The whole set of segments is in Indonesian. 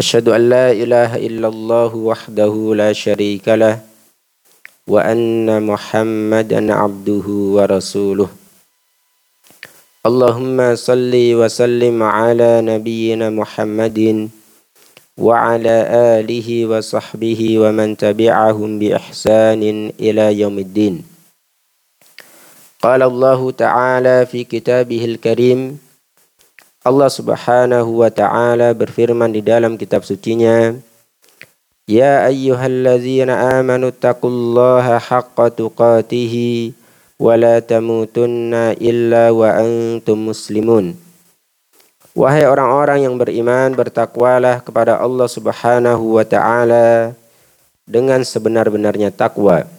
أشهد أن لا إله إلا الله وحده لا شريك له وأن محمدا عبده ورسوله. اللهم صل وسلم على نبينا محمد وعلى آله وصحبه ومن تبعهم بإحسان إلى يوم الدين. قال الله تعالى في كتابه الكريم Allah Subhanahu wa taala berfirman di dalam kitab sucinya Ya ayyuhalladzina amanu taqullaha haqqa tuqatih wa la tamutunna illa wa antum muslimun. Wahai orang-orang yang beriman bertakwalah kepada Allah Subhanahu wa taala dengan sebenar-benarnya takwa.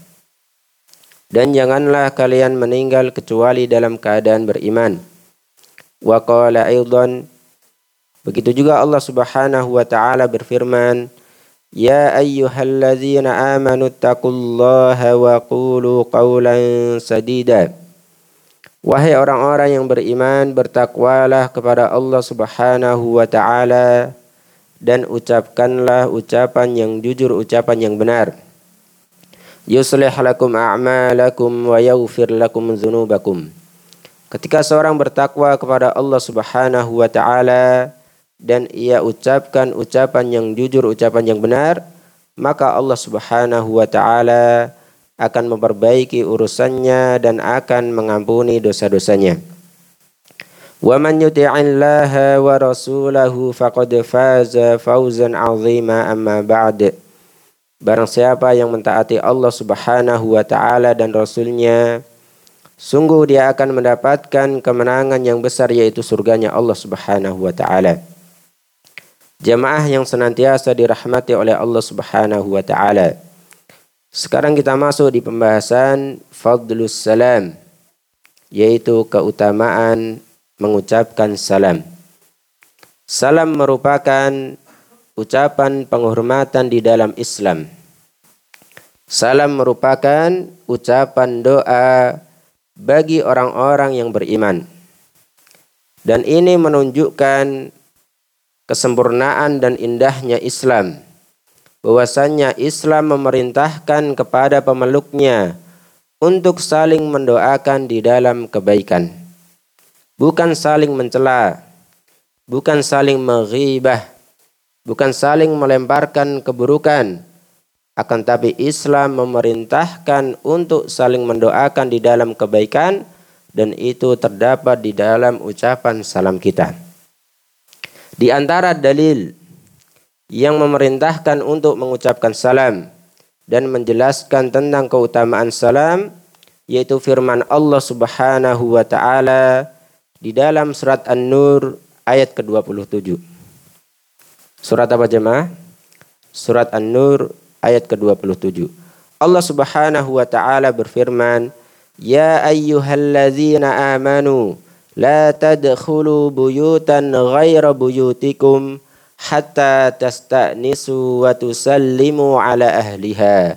Dan janganlah kalian meninggal kecuali dalam keadaan beriman Wa qala aidan Begitu juga Allah Subhanahu wa taala berfirman, "Ya ayyuhalladzina amanu taqullaha wa qulu qawlan sadida." Wahai orang-orang yang beriman, bertakwalah kepada Allah Subhanahu wa taala dan ucapkanlah ucapan yang jujur, ucapan yang benar. Yuslih lakum a'malakum wa yaghfir lakum dzunubakum. Ketika seorang bertakwa kepada Allah Subhanahu wa taala dan ia ucapkan ucapan yang jujur, ucapan yang benar, maka Allah Subhanahu wa taala akan memperbaiki urusannya dan akan mengampuni dosa-dosanya. Wa man yuti'illaha wa rasulahu faqad faza fawzan 'azima amma ba'd. Barang siapa yang mentaati Allah Subhanahu wa taala dan rasulnya, Sungguh dia akan mendapatkan kemenangan yang besar yaitu surganya Allah Subhanahu wa taala. Jamaah yang senantiasa dirahmati oleh Allah Subhanahu wa taala. Sekarang kita masuk di pembahasan fadlus salam yaitu keutamaan mengucapkan salam. Salam merupakan ucapan penghormatan di dalam Islam. Salam merupakan ucapan doa bagi orang-orang yang beriman. Dan ini menunjukkan kesempurnaan dan indahnya Islam. Bahwasannya Islam memerintahkan kepada pemeluknya untuk saling mendoakan di dalam kebaikan. Bukan saling mencela, bukan saling menghibah, bukan saling melemparkan keburukan, akan tapi Islam memerintahkan untuk saling mendoakan di dalam kebaikan dan itu terdapat di dalam ucapan salam kita. Di antara dalil yang memerintahkan untuk mengucapkan salam dan menjelaskan tentang keutamaan salam yaitu firman Allah Subhanahu wa taala di dalam surat An-Nur ayat ke-27. Surat apa jemaah? Surat An-Nur ayat ke-27. Allah Subhanahu wa taala berfirman, "Ya ayyuhalladzina amanu la tadkhulu buyutan ghaira buyutikum hatta tasta'nisu wa tusallimu ala ahliha."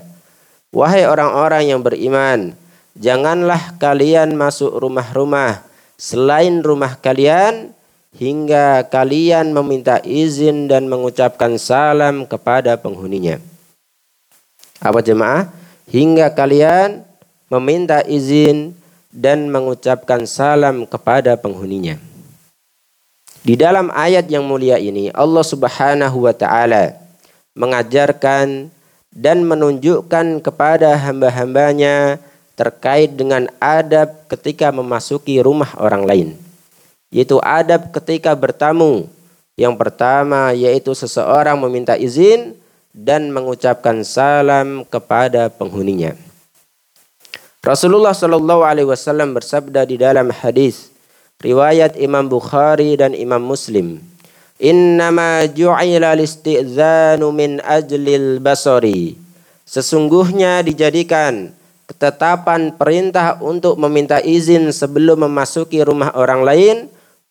Wahai orang-orang yang beriman, janganlah kalian masuk rumah-rumah selain rumah kalian hingga kalian meminta izin dan mengucapkan salam kepada penghuninya. Apa jemaah? Hingga kalian meminta izin dan mengucapkan salam kepada penghuninya. Di dalam ayat yang mulia ini Allah Subhanahu wa taala mengajarkan dan menunjukkan kepada hamba-hambanya terkait dengan adab ketika memasuki rumah orang lain. Yaitu adab ketika bertamu. Yang pertama yaitu seseorang meminta izin dan mengucapkan salam kepada penghuninya. Rasulullah Shallallahu Alaihi Wasallam bersabda di dalam hadis riwayat Imam Bukhari dan Imam Muslim. Innama ju'ila listi'zanu min ajlil basari Sesungguhnya dijadikan ketetapan perintah untuk meminta izin sebelum memasuki rumah orang lain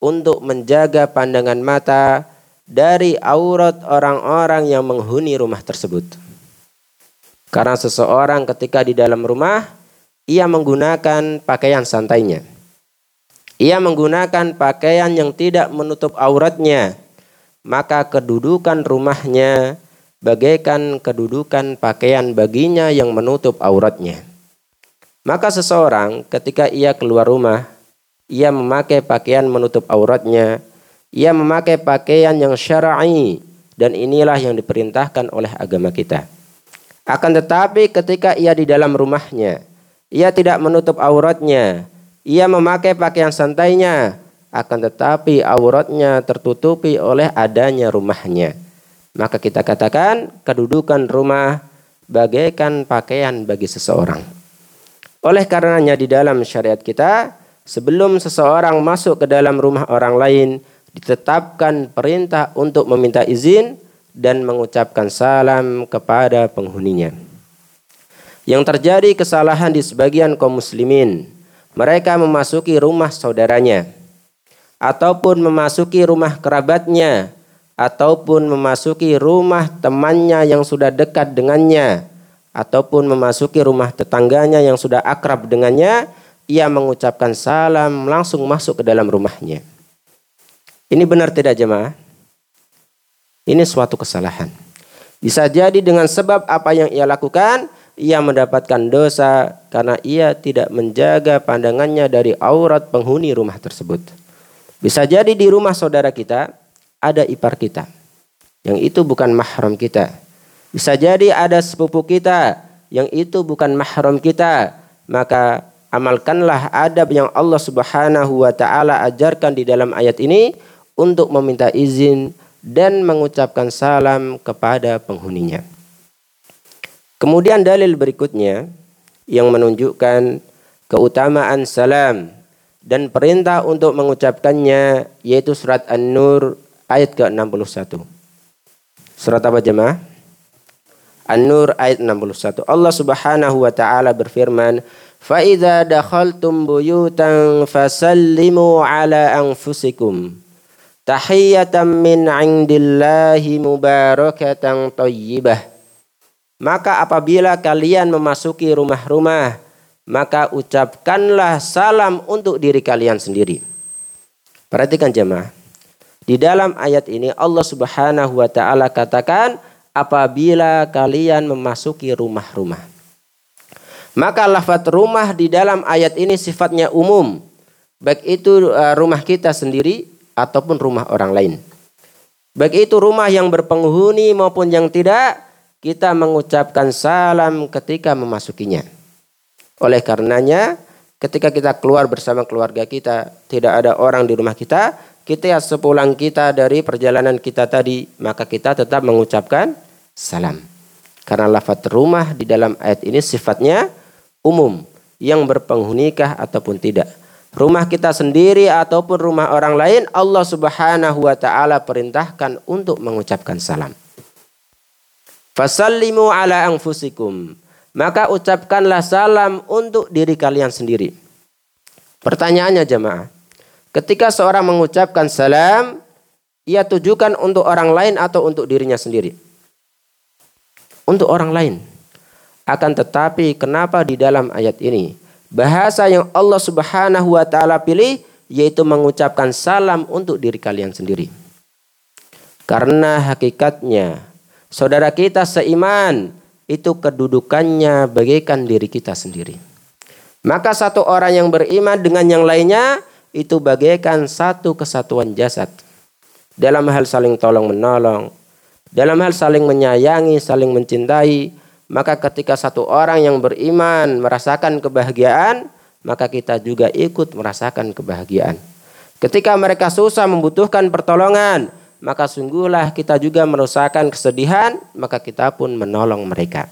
untuk menjaga pandangan mata dari aurat orang-orang yang menghuni rumah tersebut. Karena seseorang ketika di dalam rumah, ia menggunakan pakaian santainya. Ia menggunakan pakaian yang tidak menutup auratnya, maka kedudukan rumahnya bagaikan kedudukan pakaian baginya yang menutup auratnya. Maka seseorang ketika ia keluar rumah, ia memakai pakaian menutup auratnya, ia memakai pakaian yang syar'i dan inilah yang diperintahkan oleh agama kita. Akan tetapi ketika ia di dalam rumahnya, ia tidak menutup auratnya, ia memakai pakaian santainya, akan tetapi auratnya tertutupi oleh adanya rumahnya. Maka kita katakan kedudukan rumah bagaikan pakaian bagi seseorang. Oleh karenanya di dalam syariat kita, sebelum seseorang masuk ke dalam rumah orang lain, ditetapkan perintah untuk meminta izin dan mengucapkan salam kepada penghuninya. Yang terjadi kesalahan di sebagian kaum muslimin, mereka memasuki rumah saudaranya ataupun memasuki rumah kerabatnya ataupun memasuki rumah temannya yang sudah dekat dengannya ataupun memasuki rumah tetangganya yang sudah akrab dengannya, ia mengucapkan salam langsung masuk ke dalam rumahnya. Ini benar tidak jemaah? Ini suatu kesalahan. Bisa jadi dengan sebab apa yang ia lakukan, ia mendapatkan dosa karena ia tidak menjaga pandangannya dari aurat penghuni rumah tersebut. Bisa jadi di rumah saudara kita ada ipar kita. Yang itu bukan mahram kita bisa jadi ada sepupu kita yang itu bukan mahram kita, maka amalkanlah adab yang Allah Subhanahu wa taala ajarkan di dalam ayat ini untuk meminta izin dan mengucapkan salam kepada penghuninya. Kemudian dalil berikutnya yang menunjukkan keutamaan salam dan perintah untuk mengucapkannya yaitu surat An-Nur ayat ke-61. Surat apa jemaah? An-Nur ayat 61. Allah Subhanahu wa taala berfirman, "Fa idza dakhaltum buyutan fasallimu ala anfusikum tahiyatan min 'indillahi mubarakatan thayyibah." Maka apabila kalian memasuki rumah-rumah, maka ucapkanlah salam untuk diri kalian sendiri. Perhatikan jemaah. Di dalam ayat ini Allah Subhanahu wa taala katakan apabila kalian memasuki rumah-rumah. Maka lafaz rumah di dalam ayat ini sifatnya umum. Baik itu uh, rumah kita sendiri ataupun rumah orang lain. Baik itu rumah yang berpenghuni maupun yang tidak, kita mengucapkan salam ketika memasukinya. Oleh karenanya, ketika kita keluar bersama keluarga kita, tidak ada orang di rumah kita, kita sepulang kita dari perjalanan kita tadi, maka kita tetap mengucapkan salam. Karena lafaz rumah di dalam ayat ini sifatnya umum yang berpenghunikah ataupun tidak. Rumah kita sendiri ataupun rumah orang lain Allah Subhanahu wa taala perintahkan untuk mengucapkan salam. Fasallimu ala anfusikum. Maka ucapkanlah salam untuk diri kalian sendiri. Pertanyaannya jemaah, ketika seorang mengucapkan salam, ia tujukan untuk orang lain atau untuk dirinya sendiri? untuk orang lain. Akan tetapi kenapa di dalam ayat ini bahasa yang Allah Subhanahu wa taala pilih yaitu mengucapkan salam untuk diri kalian sendiri. Karena hakikatnya saudara kita seiman itu kedudukannya bagaikan diri kita sendiri. Maka satu orang yang beriman dengan yang lainnya itu bagaikan satu kesatuan jasad. Dalam hal saling tolong menolong, dalam hal saling menyayangi, saling mencintai, maka ketika satu orang yang beriman merasakan kebahagiaan, maka kita juga ikut merasakan kebahagiaan. Ketika mereka susah membutuhkan pertolongan, maka sungguhlah kita juga merasakan kesedihan, maka kita pun menolong mereka.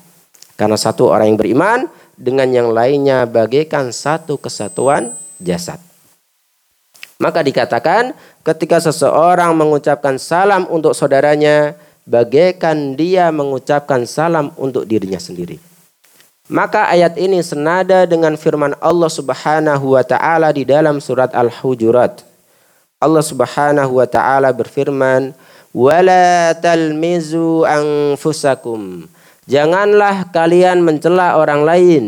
Karena satu orang yang beriman dengan yang lainnya bagaikan satu kesatuan jasad. Maka dikatakan ketika seseorang mengucapkan salam untuk saudaranya, bagaikan dia mengucapkan salam untuk dirinya sendiri. Maka ayat ini senada dengan firman Allah Subhanahu wa taala di dalam surat Al-Hujurat. Allah Subhanahu wa taala berfirman, "Wala talmizu anfusakum." Janganlah kalian mencela orang lain,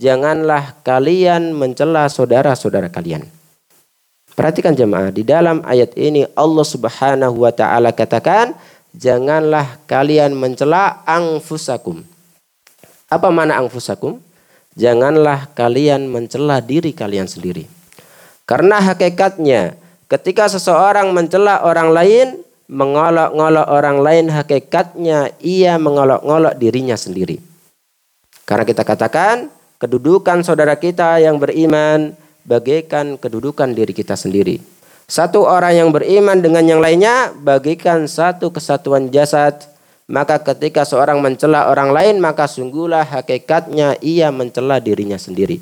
janganlah kalian mencela saudara-saudara kalian. Perhatikan jemaah, di dalam ayat ini Allah Subhanahu wa taala katakan, janganlah kalian mencela anfusakum. Apa mana angfusakum? Janganlah kalian mencela diri kalian sendiri. Karena hakikatnya ketika seseorang mencela orang lain, mengolok-ngolok orang lain, hakikatnya ia mengolok-ngolok dirinya sendiri. Karena kita katakan kedudukan saudara kita yang beriman bagaikan kedudukan diri kita sendiri. Satu orang yang beriman dengan yang lainnya bagikan satu kesatuan jasad maka ketika seorang mencela orang lain, maka sungguhlah hakikatnya ia mencela dirinya sendiri.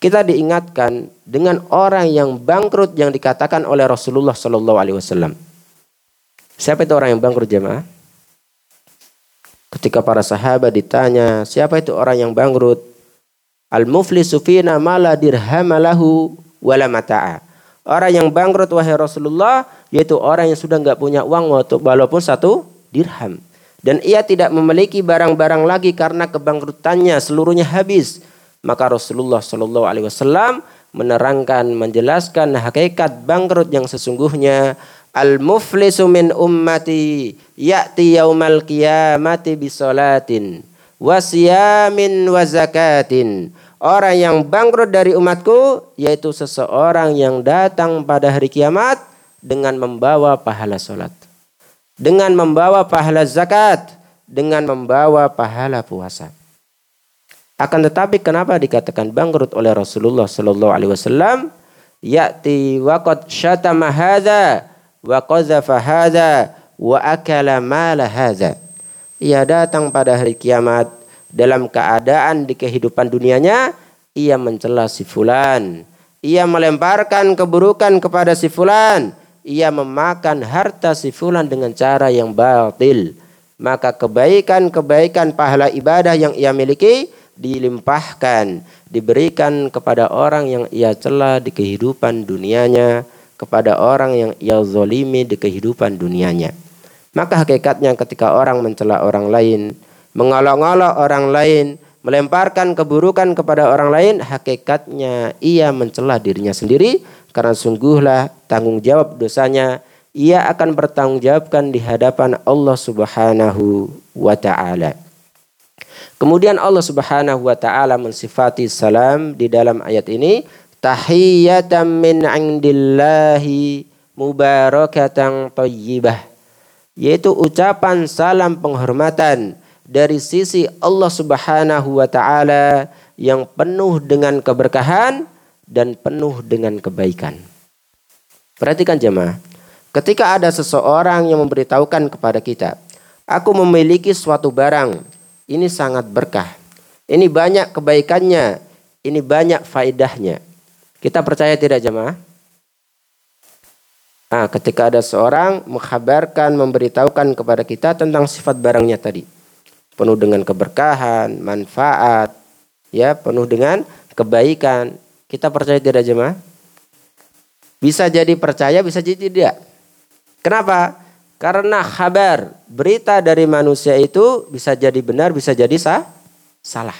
Kita diingatkan dengan orang yang bangkrut yang dikatakan oleh Rasulullah Shallallahu Alaihi Wasallam. Siapa itu orang yang bangkrut jemaah? Ketika para sahabat ditanya, siapa itu orang yang bangkrut? Al-muflisu fina mala dirhamalahu wala mata'a. Orang yang bangkrut wahai Rasulullah yaitu orang yang sudah nggak punya uang walaupun satu dirham. Dan ia tidak memiliki barang-barang lagi karena kebangkrutannya seluruhnya habis. Maka Rasulullah Shallallahu Alaihi Wasallam menerangkan menjelaskan hakikat bangkrut yang sesungguhnya. Al muflisu min ummati ya'ti yaumal qiyamati bisolatin wasiyamin wazakatin orang yang bangkrut dari umatku yaitu seseorang yang datang pada hari kiamat dengan membawa pahala solat dengan membawa pahala zakat, dengan membawa pahala puasa. Akan tetapi kenapa dikatakan bangkrut oleh Rasulullah Sallallahu Alaihi Wasallam? Ya'ti waqad syatama hadza wa qazafa hadza wa akala mala hadza. Ia datang pada hari kiamat dalam keadaan di kehidupan dunianya ia mencela si fulan. Ia melemparkan keburukan kepada si fulan ia memakan harta si fulan dengan cara yang batil. Maka kebaikan-kebaikan pahala ibadah yang ia miliki dilimpahkan, diberikan kepada orang yang ia celah di kehidupan dunianya, kepada orang yang ia zolimi di kehidupan dunianya. Maka hakikatnya ketika orang mencela orang lain, mengolok-olok orang lain, melemparkan keburukan kepada orang lain, hakikatnya ia mencela dirinya sendiri karena sungguhlah tanggung jawab dosanya ia akan bertanggung jawabkan di hadapan Allah Subhanahu wa taala. Kemudian Allah Subhanahu wa taala mensifati salam di dalam ayat ini tahiyatan min indillahi mubarakatan thayyibah yaitu ucapan salam penghormatan dari sisi Allah Subhanahu wa taala yang penuh dengan keberkahan dan penuh dengan kebaikan. Perhatikan jemaah, ketika ada seseorang yang memberitahukan kepada kita, aku memiliki suatu barang, ini sangat berkah, ini banyak kebaikannya, ini banyak faedahnya. Kita percaya tidak jemaah? Nah, ketika ada seorang menghabarkan, memberitahukan kepada kita tentang sifat barangnya tadi. Penuh dengan keberkahan, manfaat, ya, penuh dengan kebaikan. Kita percaya tidak jemaah? Bisa jadi percaya, bisa jadi tidak. Kenapa? Karena kabar, berita dari manusia itu bisa jadi benar, bisa jadi sah, salah.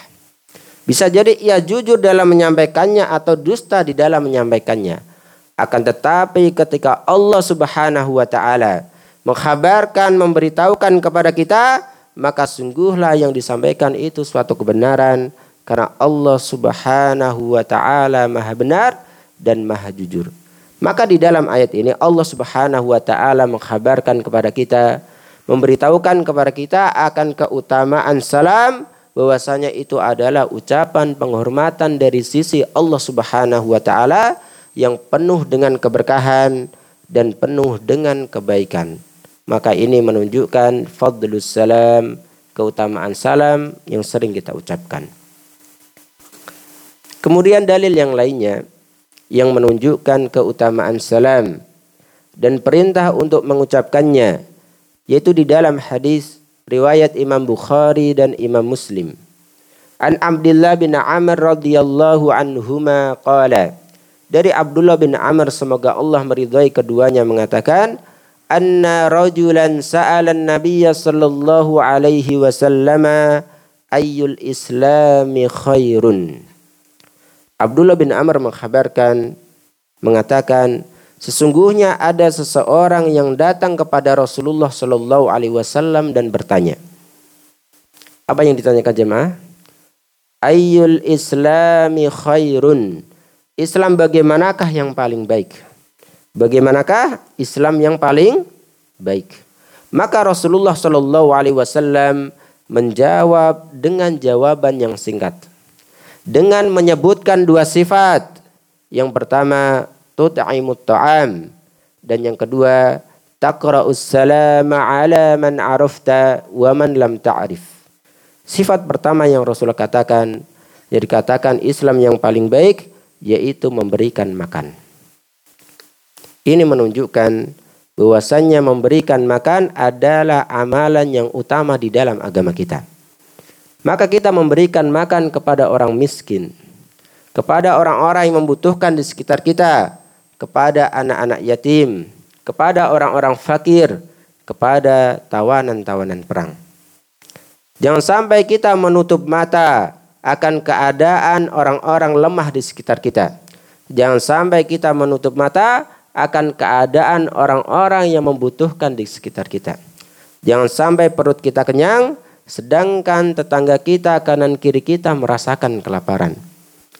Bisa jadi ia jujur dalam menyampaikannya atau dusta di dalam menyampaikannya. Akan tetapi ketika Allah Subhanahu wa taala menghabarkan, memberitahukan kepada kita, maka sungguhlah yang disampaikan itu suatu kebenaran, karena Allah Subhanahu wa taala Maha benar dan Maha jujur. Maka di dalam ayat ini Allah Subhanahu wa taala mengkhabarkan kepada kita, memberitahukan kepada kita akan keutamaan salam bahwasanya itu adalah ucapan penghormatan dari sisi Allah Subhanahu wa taala yang penuh dengan keberkahan dan penuh dengan kebaikan. Maka ini menunjukkan fadlus salam, keutamaan salam yang sering kita ucapkan. Kemudian dalil yang lainnya yang menunjukkan keutamaan salam dan perintah untuk mengucapkannya yaitu di dalam hadis riwayat Imam Bukhari dan Imam Muslim. An Abdullah bin Amr radhiyallahu anhuma qala dari Abdullah bin Amr semoga Allah meridhai keduanya mengatakan anna rajulan sa'ala an-nabiy sallallahu alaihi wasallam ayyul islami khairun. Abdullah bin Amr mengkhabarkan mengatakan sesungguhnya ada seseorang yang datang kepada Rasulullah sallallahu alaihi wasallam dan bertanya apa yang ditanyakan jemaah? Ayyul islami khairun? Islam bagaimanakah yang paling baik? Bagaimanakah Islam yang paling baik? Maka Rasulullah Shallallahu Alaihi Wasallam menjawab dengan jawaban yang singkat, dengan menyebutkan dua sifat. Yang pertama, tut'imut ta'am dan yang kedua, taqra'us salama ala man arafta wa man lam ta'rif. Sifat pertama yang Rasulullah katakan, yang dikatakan Islam yang paling baik yaitu memberikan makan. Ini menunjukkan bahwasannya memberikan makan adalah amalan yang utama di dalam agama kita. Maka kita memberikan makan kepada orang miskin, kepada orang-orang yang membutuhkan di sekitar kita, kepada anak-anak yatim, kepada orang-orang fakir, kepada tawanan-tawanan perang. Jangan sampai kita menutup mata akan keadaan orang-orang lemah di sekitar kita. Jangan sampai kita menutup mata akan keadaan orang-orang yang membutuhkan di sekitar kita. Jangan sampai perut kita kenyang, sedangkan tetangga kita kanan kiri kita merasakan kelaparan.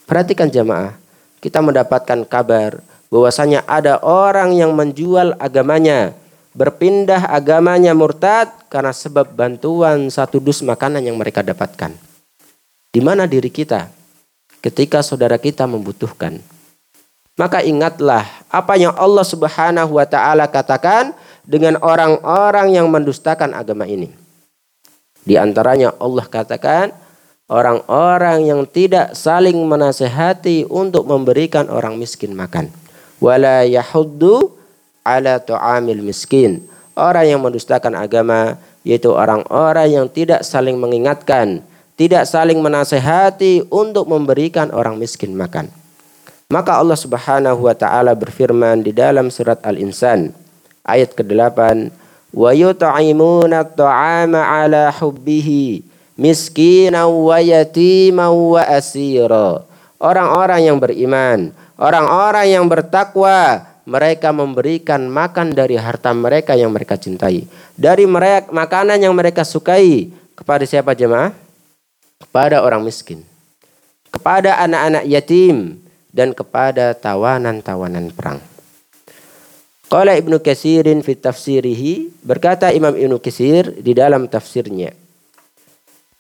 Perhatikan jamaah, kita mendapatkan kabar bahwasanya ada orang yang menjual agamanya, berpindah agamanya murtad karena sebab bantuan satu dus makanan yang mereka dapatkan. Di mana diri kita ketika saudara kita membutuhkan? Maka ingatlah apa yang Allah Subhanahu wa taala katakan dengan orang-orang yang mendustakan agama ini. Di antaranya Allah katakan orang-orang yang tidak saling menasehati untuk memberikan orang miskin makan. Wala yahuddu ala tu'amil miskin. Orang yang mendustakan agama yaitu orang-orang yang tidak saling mengingatkan tidak saling menasehati untuk memberikan orang miskin makan. Maka Allah Subhanahu wa taala berfirman di dalam surat Al-Insan ayat ke-8, "Wa yut'imuna at-ta'ama 'ala hubbihi miskinan wa yatiman wa asira." Orang-orang yang beriman, orang-orang yang bertakwa, mereka memberikan makan dari harta mereka yang mereka cintai, dari mereka makanan yang mereka sukai kepada siapa jemaah? kepada orang miskin, kepada anak-anak yatim, dan kepada tawanan-tawanan perang. Qala Ibnu Katsirin fi tafsirihi berkata Imam Ibnu Katsir di dalam tafsirnya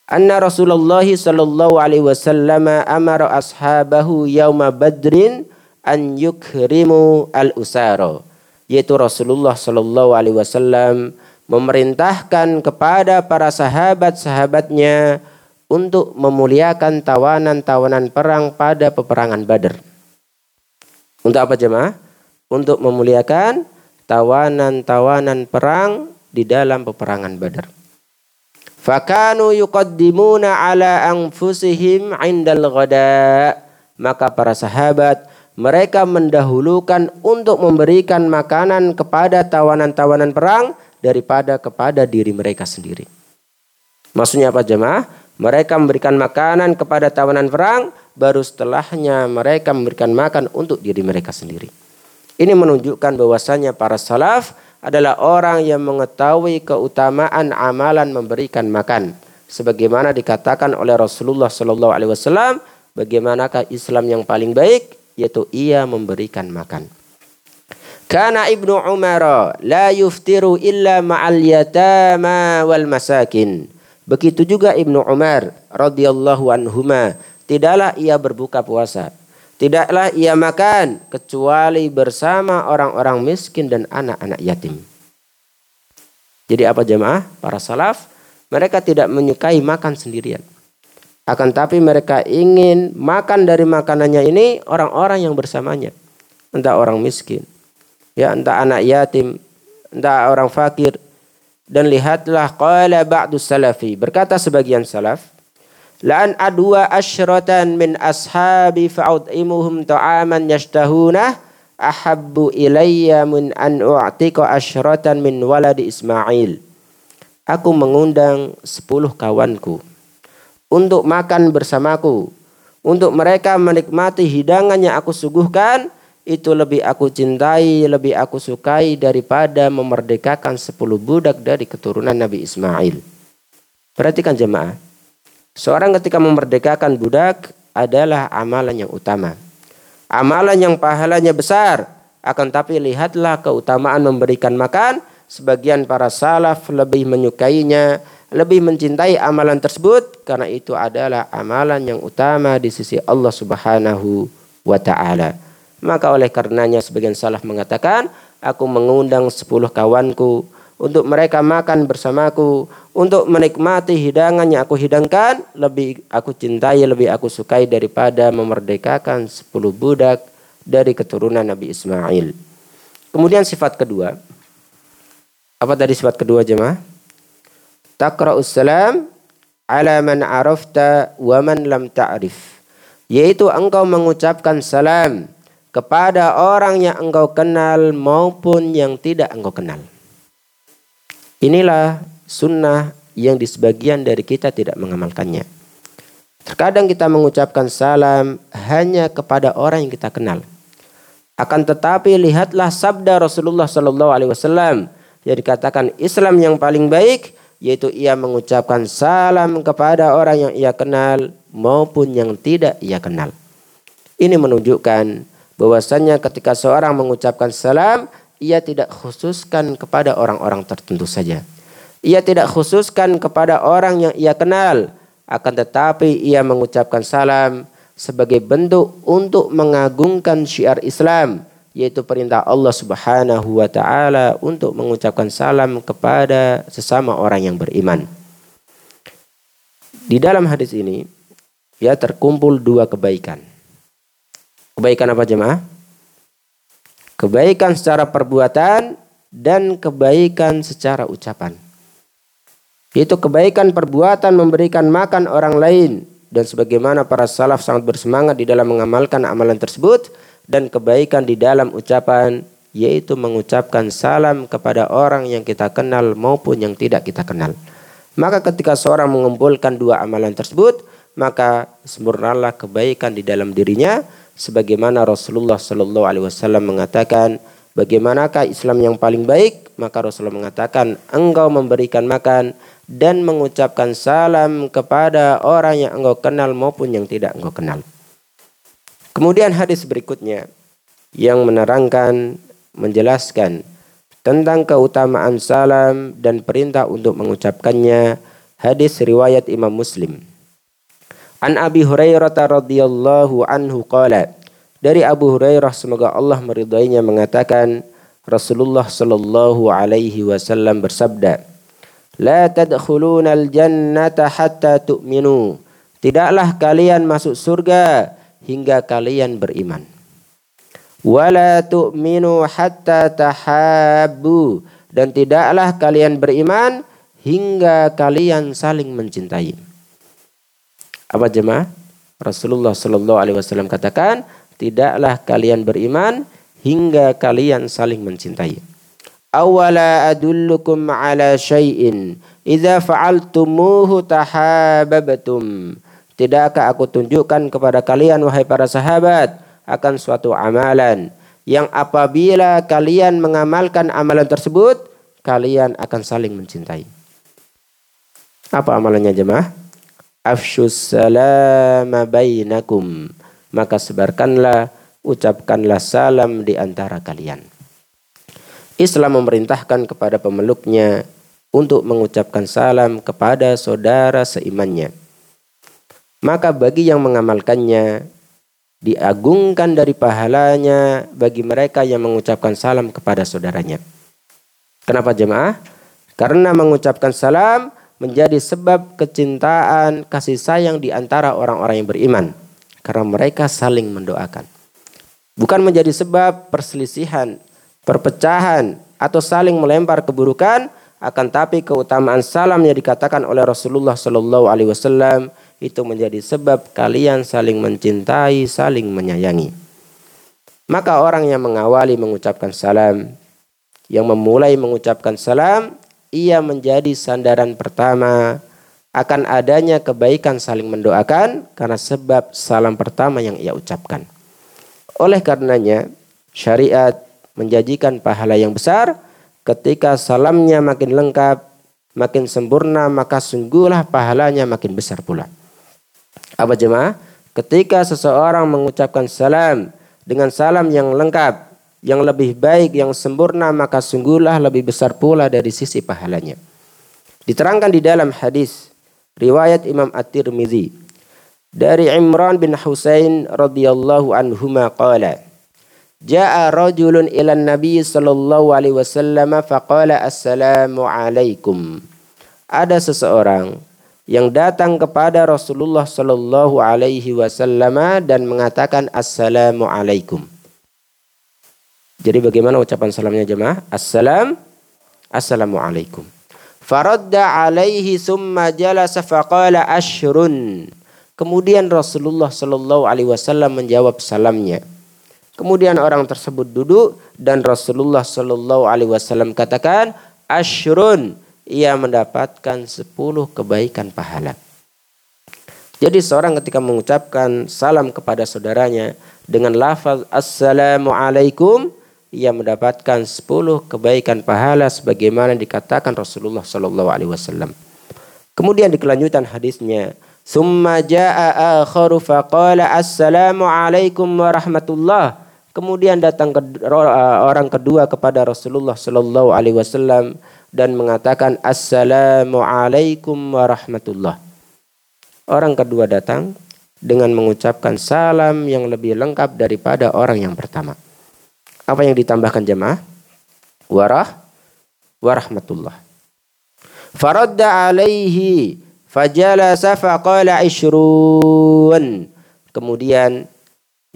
Anna Rasulullah sallallahu alaihi wasallam amara ashabahu yauma badrin an yukrimu al-usara yaitu Rasulullah sallallahu alaihi wasallam memerintahkan kepada para sahabat-sahabatnya untuk memuliakan tawanan-tawanan perang pada peperangan Badar. Untuk apa jemaah? Untuk memuliakan tawanan-tawanan perang di dalam peperangan Badar. Fakanu yuqaddimuna ala anfusihim indal ghada. Maka para sahabat mereka mendahulukan untuk memberikan makanan kepada tawanan-tawanan perang daripada kepada diri mereka sendiri. Maksudnya apa jemaah? Mereka memberikan makanan kepada tawanan perang, baru setelahnya mereka memberikan makan untuk diri mereka sendiri. Ini menunjukkan bahwasanya para salaf adalah orang yang mengetahui keutamaan amalan memberikan makan. Sebagaimana dikatakan oleh Rasulullah Shallallahu Alaihi Wasallam, bagaimanakah Islam yang paling baik? Yaitu ia memberikan makan. Karena Ibnu Umar la yuftiru illa ma'al yatama wal masakin. Begitu juga Ibnu Umar radhiyallahu anhuma, tidaklah ia berbuka puasa, tidaklah ia makan kecuali bersama orang-orang miskin dan anak-anak yatim. Jadi apa jemaah? Para salaf mereka tidak menyukai makan sendirian. Akan tapi mereka ingin makan dari makanannya ini orang-orang yang bersamanya. Entah orang miskin, ya entah anak yatim, entah orang fakir, dan lihatlah qala ba'du salafi. Berkata sebagian salaf la'an adwa asyratan min ashabi fa'ud'imuhum ta'aman yashtahunah ahabbu ilayya min an u'tika asyratan min waladi Ismail. Aku mengundang sepuluh kawanku untuk makan bersamaku untuk mereka menikmati hidangan yang aku suguhkan itu lebih aku cintai, lebih aku sukai daripada memerdekakan sepuluh budak dari keturunan Nabi Ismail. Perhatikan jemaah. Seorang ketika memerdekakan budak adalah amalan yang utama. Amalan yang pahalanya besar. Akan tapi lihatlah keutamaan memberikan makan. Sebagian para salaf lebih menyukainya, lebih mencintai amalan tersebut karena itu adalah amalan yang utama di sisi Allah Subhanahu wa taala. Maka oleh karenanya sebagian salaf mengatakan, aku mengundang sepuluh kawanku untuk mereka makan bersamaku, untuk menikmati hidangan yang aku hidangkan, lebih aku cintai, lebih aku sukai daripada memerdekakan sepuluh budak dari keturunan Nabi Ismail. Kemudian sifat kedua. Apa tadi sifat kedua jemaah? Taqra'us salam ala man arafta wa man lam ta'rif. Yaitu engkau mengucapkan salam kepada orang yang engkau kenal maupun yang tidak engkau kenal. Inilah sunnah yang di sebagian dari kita tidak mengamalkannya. Terkadang kita mengucapkan salam hanya kepada orang yang kita kenal. Akan tetapi lihatlah sabda Rasulullah Sallallahu Alaihi Wasallam yang dikatakan Islam yang paling baik yaitu ia mengucapkan salam kepada orang yang ia kenal maupun yang tidak ia kenal. Ini menunjukkan bahwasanya ketika seorang mengucapkan salam ia tidak khususkan kepada orang-orang tertentu saja. Ia tidak khususkan kepada orang yang ia kenal, akan tetapi ia mengucapkan salam sebagai bentuk untuk mengagungkan syiar Islam, yaitu perintah Allah Subhanahu wa taala untuk mengucapkan salam kepada sesama orang yang beriman. Di dalam hadis ini ya terkumpul dua kebaikan. Kebaikan apa jemaah? Kebaikan secara perbuatan dan kebaikan secara ucapan. Itu kebaikan perbuatan memberikan makan orang lain dan sebagaimana para salaf sangat bersemangat di dalam mengamalkan amalan tersebut dan kebaikan di dalam ucapan yaitu mengucapkan salam kepada orang yang kita kenal maupun yang tidak kita kenal. Maka ketika seorang mengumpulkan dua amalan tersebut, maka sempurnalah kebaikan di dalam dirinya sebagaimana Rasulullah Shallallahu Alaihi Wasallam mengatakan bagaimanakah Islam yang paling baik maka Rasulullah mengatakan engkau memberikan makan dan mengucapkan salam kepada orang yang engkau kenal maupun yang tidak engkau kenal. Kemudian hadis berikutnya yang menerangkan menjelaskan tentang keutamaan salam dan perintah untuk mengucapkannya hadis riwayat Imam Muslim. An Abi Hurairah radhiyallahu anhu qala dari Abu Hurairah semoga Allah meridainya mengatakan Rasulullah sallallahu alaihi wasallam bersabda La tadkhuluna al-jannata hatta tu'minu. Tidaklah kalian masuk surga hingga kalian beriman. Wala tu'minu hatta tahabbu. Dan tidaklah kalian beriman hingga kalian saling mencintai apa jemaah? Rasulullah Shallallahu Alaihi Wasallam katakan, tidaklah kalian beriman hingga kalian saling mencintai. Awala adullukum ala syai'in idza fa'altumuhu tahabbtum. Tidakkah aku tunjukkan kepada kalian wahai para sahabat akan suatu amalan yang apabila kalian mengamalkan amalan tersebut kalian akan saling mencintai. Apa amalannya jemaah? Afshus salama bainakum maka sebarkanlah ucapkanlah salam di antara kalian Islam memerintahkan kepada pemeluknya untuk mengucapkan salam kepada saudara seimannya maka bagi yang mengamalkannya diagungkan dari pahalanya bagi mereka yang mengucapkan salam kepada saudaranya. Kenapa jemaah? Karena mengucapkan salam menjadi sebab kecintaan, kasih sayang di antara orang-orang yang beriman. Karena mereka saling mendoakan. Bukan menjadi sebab perselisihan, perpecahan, atau saling melempar keburukan, akan tapi keutamaan salam yang dikatakan oleh Rasulullah Shallallahu Alaihi Wasallam itu menjadi sebab kalian saling mencintai, saling menyayangi. Maka orang yang mengawali mengucapkan salam, yang memulai mengucapkan salam, ia menjadi sandaran pertama akan adanya kebaikan saling mendoakan karena sebab salam pertama yang ia ucapkan. Oleh karenanya, syariat menjanjikan pahala yang besar Ketika salamnya makin lengkap, makin sempurna, maka sungguhlah pahalanya makin besar pula. Apa jemaah? Ketika seseorang mengucapkan salam dengan salam yang lengkap, yang lebih baik, yang sempurna, maka sungguhlah lebih besar pula dari sisi pahalanya. Diterangkan di dalam hadis riwayat Imam At-Tirmizi dari Imran bin Husain radhiyallahu anhu qala Ja'a rajulun ila Nabi sallallahu alaihi wasallam faqala assalamu alaikum. Ada seseorang yang datang kepada Rasulullah sallallahu alaihi wasallam dan mengatakan assalamu alaikum. Jadi bagaimana ucapan salamnya jemaah? Assalam Assalamu alaikum. Faradda alaihi summa jalasa faqala ashrun. Kemudian Rasulullah sallallahu alaihi wasallam menjawab salamnya. Kemudian orang tersebut duduk dan Rasulullah Shallallahu Alaihi Wasallam katakan, ashrun ia mendapatkan sepuluh kebaikan pahala. Jadi seorang ketika mengucapkan salam kepada saudaranya dengan lafaz assalamualaikum ia mendapatkan sepuluh kebaikan pahala sebagaimana dikatakan Rasulullah Shallallahu alaihi wasallam. Kemudian di kelanjutan hadisnya, "Summa jaa akharu faqala assalamu alaikum warahmatullah." Kemudian datang ke, uh, orang kedua kepada Rasulullah Shallallahu Alaihi Wasallam dan mengatakan Assalamualaikum warahmatullah. Orang kedua datang dengan mengucapkan salam yang lebih lengkap daripada orang yang pertama. Apa yang ditambahkan jemaah? Warah warahmatullah. Faradda alaihi fajalasa faqala ishrun. Kemudian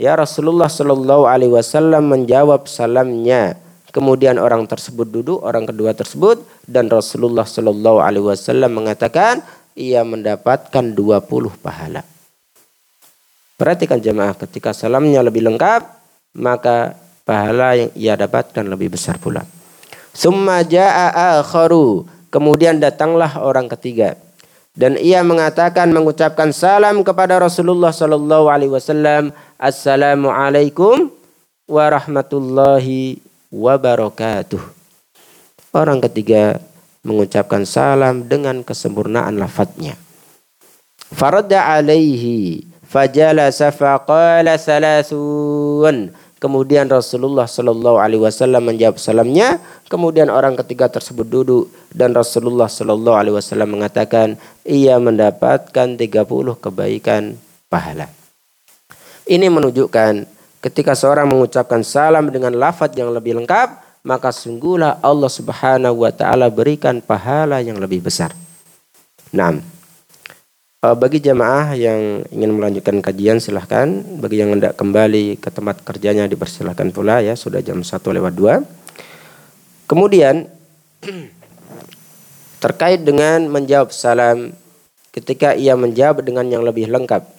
Ya Rasulullah Shallallahu Alaihi Wasallam menjawab salamnya. Kemudian orang tersebut duduk, orang kedua tersebut dan Rasulullah Shallallahu Alaihi Wasallam mengatakan ia mendapatkan 20 pahala. Perhatikan jemaah ketika salamnya lebih lengkap maka pahala yang ia dapatkan lebih besar pula. Summa jaa akharu. Kemudian datanglah orang ketiga dan ia mengatakan mengucapkan salam kepada Rasulullah sallallahu alaihi wasallam Assalamualaikum warahmatullahi wabarakatuh Orang ketiga mengucapkan salam dengan kesempurnaan lafadznya Faradda alaihi fajalasa faqala salasun Kemudian Rasulullah Shallallahu Alaihi Wasallam menjawab salamnya. Kemudian orang ketiga tersebut duduk dan Rasulullah Shallallahu Alaihi Wasallam mengatakan ia mendapatkan 30 kebaikan pahala. Ini menunjukkan ketika seorang mengucapkan salam dengan lafadz yang lebih lengkap, maka sungguhlah Allah Subhanahu wa taala berikan pahala yang lebih besar. Nah, Uh, bagi jamaah yang ingin melanjutkan kajian silahkan. Bagi yang hendak kembali ke tempat kerjanya dipersilahkan pula ya. Sudah jam 1 lewat 2. Kemudian terkait dengan menjawab salam ketika ia menjawab dengan yang lebih lengkap.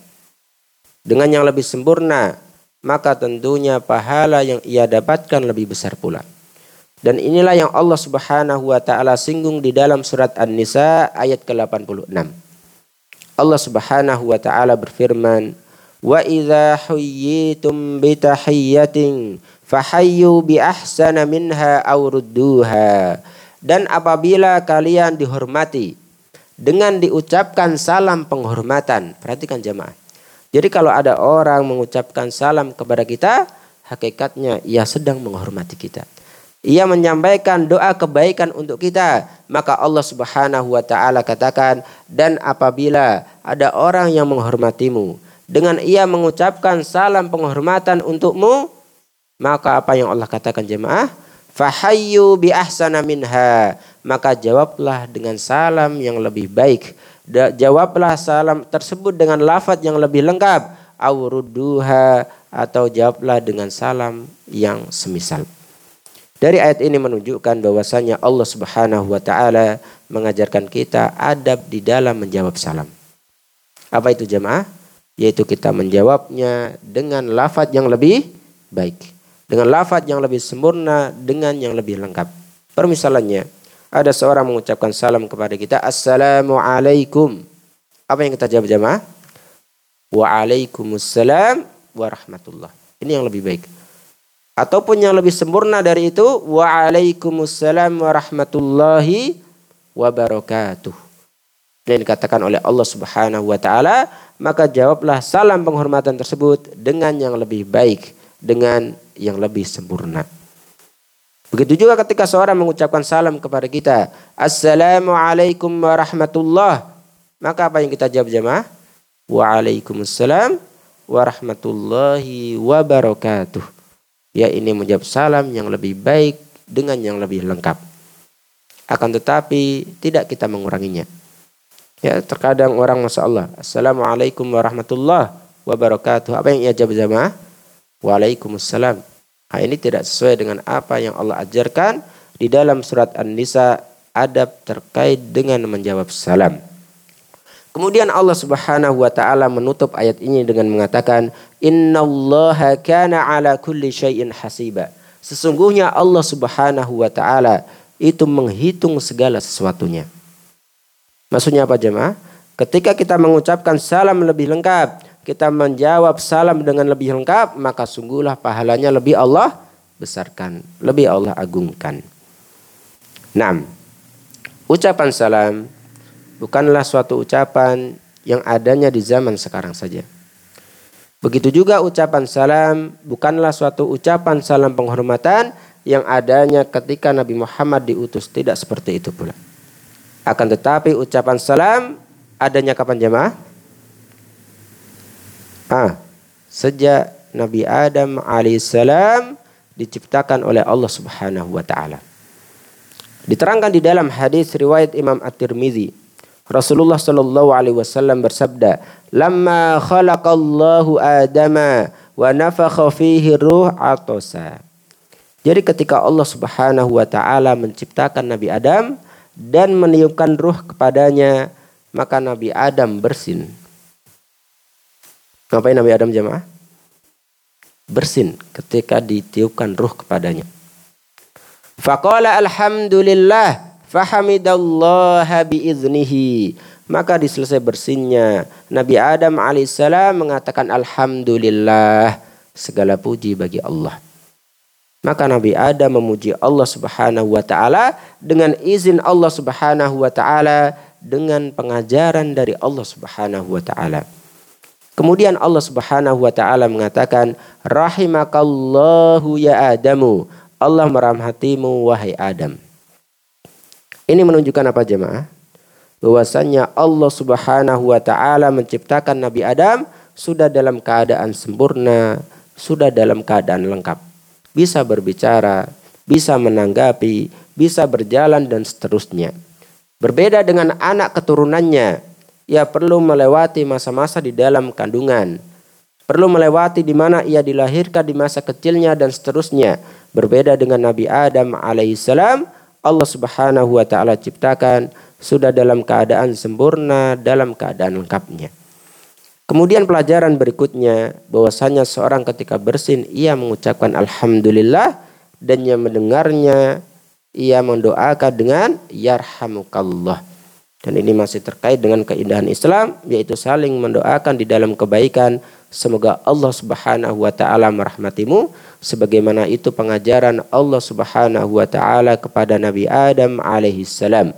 Dengan yang lebih sempurna. Maka tentunya pahala yang ia dapatkan lebih besar pula. Dan inilah yang Allah subhanahu wa ta'ala singgung di dalam surat An-Nisa ayat ke-86. Allah Subhanahu wa taala berfirman, "Wa idza huyyitum bi tahiyyatin fahayyu bi ahsana minha aw rudduha." Dan apabila kalian dihormati dengan diucapkan salam penghormatan, perhatikan jemaah. Jadi kalau ada orang mengucapkan salam kepada kita, hakikatnya ia sedang menghormati kita. Ia menyampaikan doa kebaikan untuk kita. Maka Allah subhanahu wa ta'ala katakan. Dan apabila ada orang yang menghormatimu. Dengan ia mengucapkan salam penghormatan untukmu. Maka apa yang Allah katakan jemaah? Fahayyu bi ahsana minha. Maka jawablah dengan salam yang lebih baik. Jawablah salam tersebut dengan lafaz yang lebih lengkap. Awruduha atau jawablah dengan salam yang semisal. Dari ayat ini menunjukkan bahwasanya Allah Subhanahu wa taala mengajarkan kita adab di dalam menjawab salam. Apa itu jemaah? Yaitu kita menjawabnya dengan lafaz yang lebih baik, dengan lafaz yang lebih sempurna, dengan yang lebih lengkap. Permisalannya, ada seorang mengucapkan salam kepada kita, Assalamualaikum. Apa yang kita jawab jemaah? Waalaikumsalam warahmatullah. Ini yang lebih baik ataupun yang lebih sempurna dari itu waalaikumsalam warahmatullahi wabarakatuh. Dan dikatakan oleh Allah Subhanahu wa taala maka jawablah salam penghormatan tersebut dengan yang lebih baik dengan yang lebih sempurna. Begitu juga ketika seorang mengucapkan salam kepada kita assalamualaikum warahmatullah. Maka apa yang kita jawab jemaah? Waalaikumsalam warahmatullahi wabarakatuh ya ini menjawab salam yang lebih baik dengan yang lebih lengkap. Akan tetapi tidak kita menguranginya. Ya, terkadang orang Masya Allah. Assalamualaikum warahmatullahi wabarakatuh. Apa yang ia jawab jamaah? Waalaikumsalam. Nah, ini tidak sesuai dengan apa yang Allah ajarkan di dalam surat An-Nisa adab terkait dengan menjawab salam. Kemudian Allah Subhanahu wa taala menutup ayat ini dengan mengatakan innallaha kana ala kulli syai'in hasiba. Sesungguhnya Allah Subhanahu wa taala itu menghitung segala sesuatunya. Maksudnya apa jemaah? Ketika kita mengucapkan salam lebih lengkap, kita menjawab salam dengan lebih lengkap, maka sungguhlah pahalanya lebih Allah besarkan, lebih Allah agungkan. 6. Ucapan salam bukanlah suatu ucapan yang adanya di zaman sekarang saja. Begitu juga ucapan salam bukanlah suatu ucapan salam penghormatan yang adanya ketika Nabi Muhammad diutus. Tidak seperti itu pula. Akan tetapi ucapan salam adanya kapan jemaah? Ah, sejak Nabi Adam alaihissalam diciptakan oleh Allah Subhanahu wa taala. Diterangkan di dalam hadis riwayat Imam At-Tirmizi Rasulullah Shallallahu Alaihi Wasallam bersabda, "Lama khalaqallahu Adama wa nafakha fihi ruh atosa." Jadi ketika Allah Subhanahu wa taala menciptakan Nabi Adam dan meniupkan ruh kepadanya, maka Nabi Adam bersin. Ngapain Nabi Adam jemaah? Bersin ketika ditiupkan ruh kepadanya. Faqala alhamdulillah Fahamidallaha biiznihi. Maka diselesai bersinnya. Nabi Adam alaihissalam mengatakan Alhamdulillah. Segala puji bagi Allah. Maka Nabi Adam memuji Allah subhanahu wa ta'ala. Dengan izin Allah subhanahu wa ta'ala. Dengan pengajaran dari Allah subhanahu wa ta'ala. Kemudian Allah Subhanahu wa taala mengatakan, "Rahimakallahu ya Adamu." Allah merahmatimu wahai Adam. Ini menunjukkan apa jemaah? Bahwasanya Allah Subhanahu wa taala menciptakan Nabi Adam sudah dalam keadaan sempurna, sudah dalam keadaan lengkap. Bisa berbicara, bisa menanggapi, bisa berjalan dan seterusnya. Berbeda dengan anak keturunannya, ia perlu melewati masa-masa di dalam kandungan. Perlu melewati di mana ia dilahirkan di masa kecilnya dan seterusnya. Berbeda dengan Nabi Adam alaihissalam Allah Subhanahu wa taala ciptakan sudah dalam keadaan sempurna, dalam keadaan lengkapnya. Kemudian pelajaran berikutnya bahwasanya seorang ketika bersin ia mengucapkan alhamdulillah dan yang mendengarnya ia mendoakan dengan yarhamukallah. Dan ini masih terkait dengan keindahan Islam yaitu saling mendoakan di dalam kebaikan. Semoga Allah Subhanahu wa taala merahmatimu sebagaimana itu pengajaran Allah Subhanahu wa taala kepada Nabi Adam alaihi salam.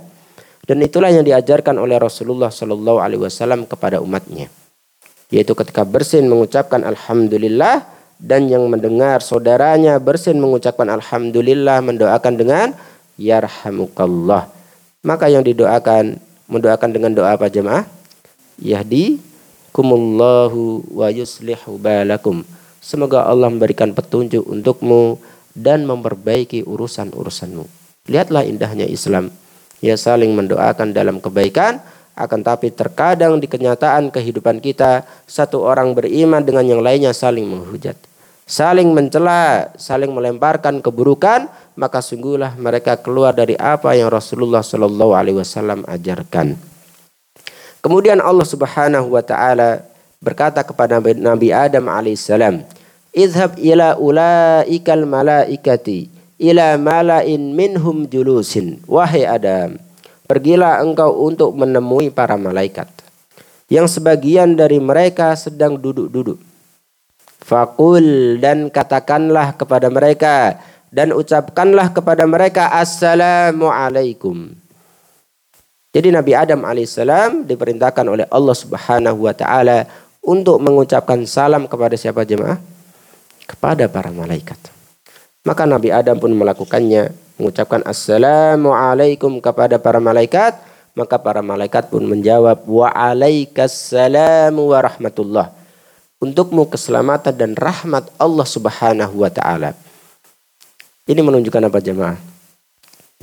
Dan itulah yang diajarkan oleh Rasulullah Shallallahu alaihi wasallam kepada umatnya. Yaitu ketika bersin mengucapkan alhamdulillah dan yang mendengar saudaranya bersin mengucapkan alhamdulillah mendoakan dengan yarhamukallah. Maka yang didoakan mendoakan dengan doa apa jemaah? Yahdi kumullahu wa yuslihu balakum. Semoga Allah memberikan petunjuk untukmu dan memperbaiki urusan-urusanmu. Lihatlah indahnya Islam. Ya saling mendoakan dalam kebaikan, akan tapi terkadang di kenyataan kehidupan kita satu orang beriman dengan yang lainnya saling menghujat saling mencela, saling melemparkan keburukan maka sungguhlah mereka keluar dari apa yang Rasulullah Shallallahu Alaihi Wasallam ajarkan. Kemudian Allah Subhanahu Wa Taala berkata kepada Nabi Adam alaihissalam, "Idhab ila ulaikal malaikati ila malain minhum julusin." Wahai Adam, pergilah engkau untuk menemui para malaikat yang sebagian dari mereka sedang duduk-duduk. Fakul dan katakanlah kepada mereka, dan ucapkanlah kepada mereka assalamu alaikum. Jadi Nabi Adam alaihissalam diperintahkan oleh Allah subhanahu wa ta'ala untuk mengucapkan salam kepada siapa jemaah? Kepada para malaikat. Maka Nabi Adam pun melakukannya, mengucapkan assalamu alaikum kepada para malaikat, maka para malaikat pun menjawab wa alaikassalamu wa rahmatullah. Untukmu keselamatan dan rahmat Allah Subhanahu wa taala. Ini menunjukkan apa jemaah?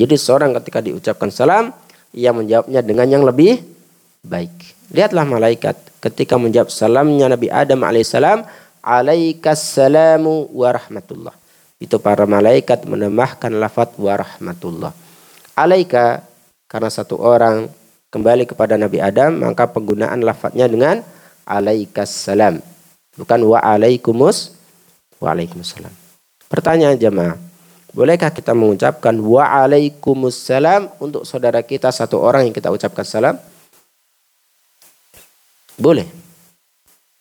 Jadi seorang ketika diucapkan salam, ia menjawabnya dengan yang lebih baik. Lihatlah malaikat ketika menjawab salamnya Nabi Adam alaihissalam, alaikassalamu wa rahmatullah. Itu para malaikat menambahkan lafaz wa rahmatullah. Alaika karena satu orang kembali kepada Nabi Adam, maka penggunaan lafadznya dengan alaikassalam. Bukan wa alaikumus wa alaikumussalam. Pertanyaan jemaah, Bolehkah kita mengucapkan waalaikumsalam untuk saudara kita satu orang yang kita ucapkan salam? Boleh.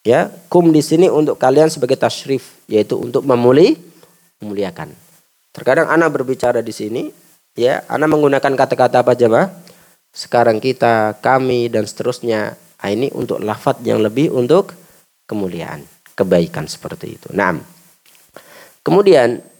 Ya, kum di sini untuk kalian sebagai tasyrif yaitu untuk memuli memuliakan. Terkadang anak berbicara di sini, ya, anak menggunakan kata-kata apa jemaah? Sekarang kita, kami dan seterusnya. Nah, ini untuk lafat yang lebih untuk kemuliaan, kebaikan seperti itu. Nah, kemudian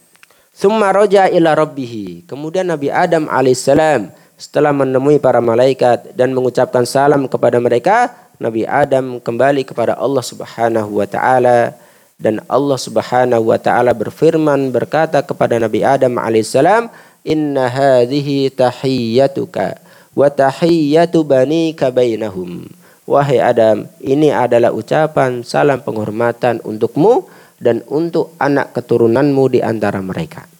Summa roja ila rabbihi. Kemudian Nabi Adam alaihissalam setelah menemui para malaikat dan mengucapkan salam kepada mereka, Nabi Adam kembali kepada Allah Subhanahu wa taala dan Allah Subhanahu wa taala berfirman berkata kepada Nabi Adam alaihissalam, "Inna hadhihi tahiyyatuka wa tahiyyatu banika bainahum." Wahai Adam, ini adalah ucapan salam penghormatan untukmu dan untuk anak keturunanmu di antara mereka.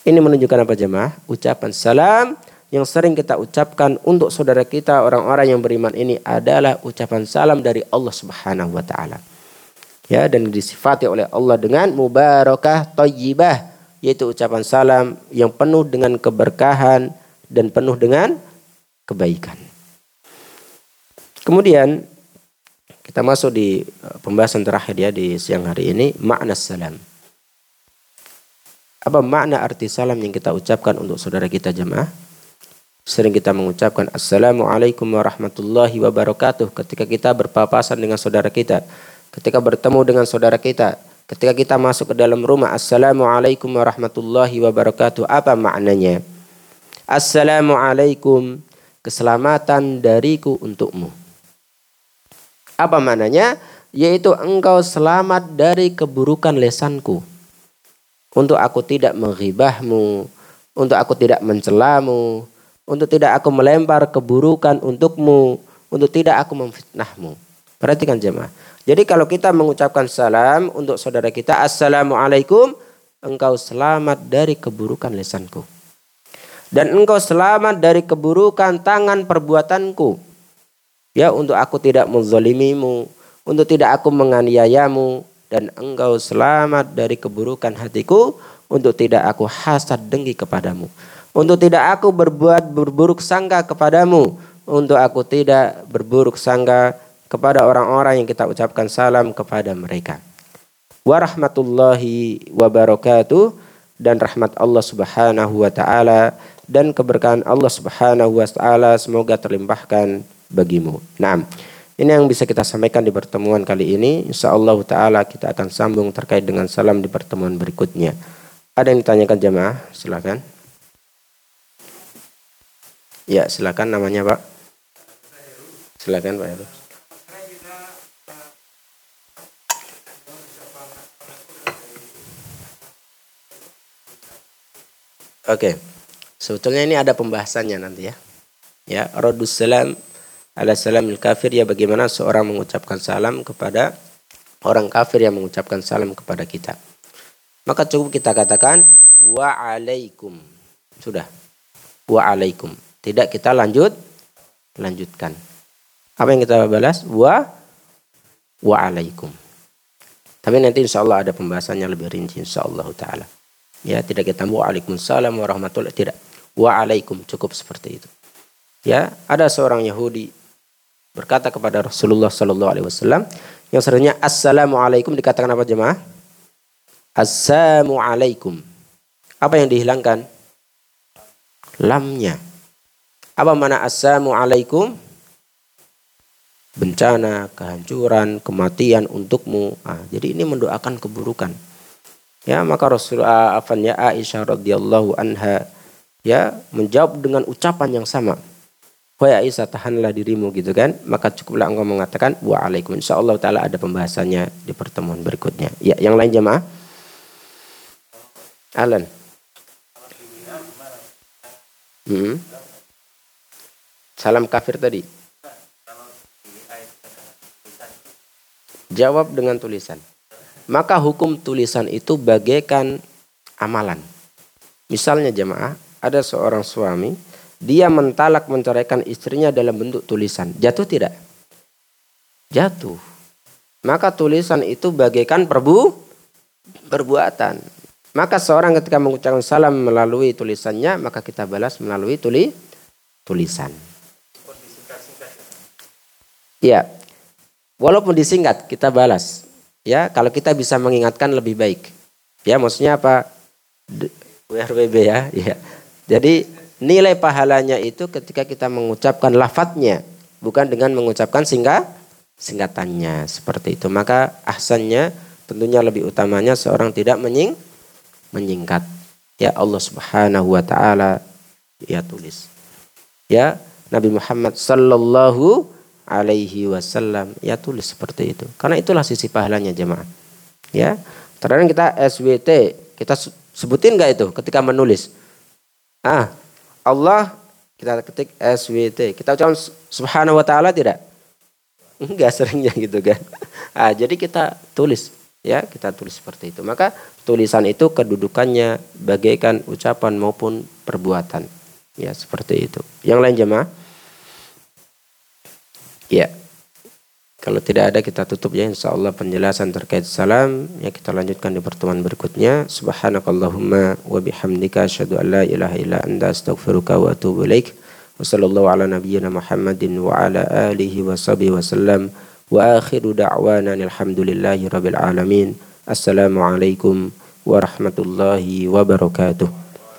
Ini menunjukkan apa jemaah? Ucapan salam yang sering kita ucapkan untuk saudara kita orang-orang yang beriman ini adalah ucapan salam dari Allah Subhanahu wa taala. Ya, dan disifati oleh Allah dengan mubarakah thayyibah yaitu ucapan salam yang penuh dengan keberkahan dan penuh dengan kebaikan. Kemudian kita masuk di eh, pembahasan terakhir ya di siang hari ini makna salam. Apa makna arti salam yang kita ucapkan untuk saudara kita jemaah? Sering kita mengucapkan Assalamualaikum warahmatullahi wabarakatuh ketika kita berpapasan dengan saudara kita. Ketika bertemu dengan saudara kita. Ketika kita masuk ke dalam rumah. Assalamualaikum warahmatullahi wabarakatuh. Apa maknanya? Assalamualaikum. Keselamatan dariku untukmu. Apa maknanya? Yaitu engkau selamat dari keburukan lesanku untuk aku tidak menghibahmu, untuk aku tidak mencelamu, untuk tidak aku melempar keburukan untukmu, untuk tidak aku memfitnahmu. Perhatikan jemaah. Jadi kalau kita mengucapkan salam untuk saudara kita, Assalamualaikum, engkau selamat dari keburukan lesanku. Dan engkau selamat dari keburukan tangan perbuatanku. Ya untuk aku tidak menzolimimu, untuk tidak aku menganiayamu, dan engkau selamat dari keburukan hatiku untuk tidak aku hasad dengki kepadamu untuk tidak aku berbuat berburuk sangka kepadamu untuk aku tidak berburuk sangka kepada orang-orang yang kita ucapkan salam kepada mereka warahmatullahi wabarakatuh dan rahmat Allah Subhanahu wa taala dan keberkahan Allah Subhanahu wa taala semoga terlimpahkan bagimu. Naam. Ini yang bisa kita sampaikan di pertemuan kali ini. Insya Allah Ta'ala kita akan sambung terkait dengan salam di pertemuan berikutnya. Ada yang ditanyakan jemaah? Silakan. Ya, silakan namanya Pak. Silakan Pak Heru. Oke. Sebetulnya ini ada pembahasannya nanti ya. Ya, Rodus Salam ala salamil kafir ya bagaimana seorang mengucapkan salam kepada orang kafir yang mengucapkan salam kepada kita. Maka cukup kita katakan wa alaikum. Sudah. Wa alaikum. Tidak kita lanjut lanjutkan. Apa yang kita balas? Wa wa alaikum. Tapi nanti insya Allah ada pembahasannya lebih rinci insya Allah taala. Ya, tidak kita waalaikumsalam warahmatullahi tidak. Wa alaikum cukup seperti itu. Ya, ada seorang Yahudi berkata kepada Rasulullah sallallahu alaihi wasallam yang sebenarnya assalamualaikum dikatakan apa jemaah? Assalamualaikum. Apa yang dihilangkan? Lamnya. Apa mana assalamualaikum? Bencana, kehancuran, kematian untukmu. Ah, jadi ini mendoakan keburukan. Ya, maka Rasulullah afan ya Aisyah radhiyallahu anha ya menjawab dengan ucapan yang sama. Wahai Aisyah tahanlah dirimu gitu kan. Maka cukuplah engkau mengatakan waalaikum. Insyaallah taala ada pembahasannya di pertemuan berikutnya. Ya, yang lain jemaah. Alan. Hmm. Salam kafir tadi. Jawab dengan tulisan. Maka hukum tulisan itu bagaikan amalan. Misalnya jemaah, ada seorang suami, dia mentalak menceraikan istrinya dalam bentuk tulisan. Jatuh tidak? Jatuh. Maka tulisan itu bagaikan perbu perbuatan. Maka seorang ketika mengucapkan salam melalui tulisannya, maka kita balas melalui tuli, tulisan. Ya, walaupun disingkat kita balas. Ya, kalau kita bisa mengingatkan lebih baik. Ya, maksudnya apa? WRBB ya. ya. Jadi nilai pahalanya itu ketika kita mengucapkan lafadznya, bukan dengan mengucapkan singkat singkatannya seperti itu. Maka ahsannya tentunya lebih utamanya seorang tidak menying menyingkat. Ya Allah Subhanahu wa taala ya tulis. Ya Nabi Muhammad sallallahu alaihi wasallam ya tulis seperti itu. Karena itulah sisi pahalanya jemaah. Ya. Terkadang kita SWT, kita sebutin nggak itu ketika menulis? Ah, Allah kita ketik SWT. Kita ucapkan subhanahu wa ta'ala tidak? Enggak seringnya gitu kan. Ah, jadi kita tulis ya kita tulis seperti itu maka tulisan itu kedudukannya bagaikan ucapan maupun perbuatan ya seperti itu yang lain jemaah ya kalau tidak ada kita tutup ya insya Allah penjelasan terkait salam yang kita lanjutkan di pertemuan berikutnya. Subhanakallahumma wa bihamdika asyhadu an la ilaha illa anta astaghfiruka wa atubu ilaik. Wassallallahu ala nabiyyina Muhammadin wa ala alihi wa sahbihi wasallam. Wa akhiru da'wana alhamdulillahi rabbil alamin. Assalamualaikum warahmatullahi wabarakatuh.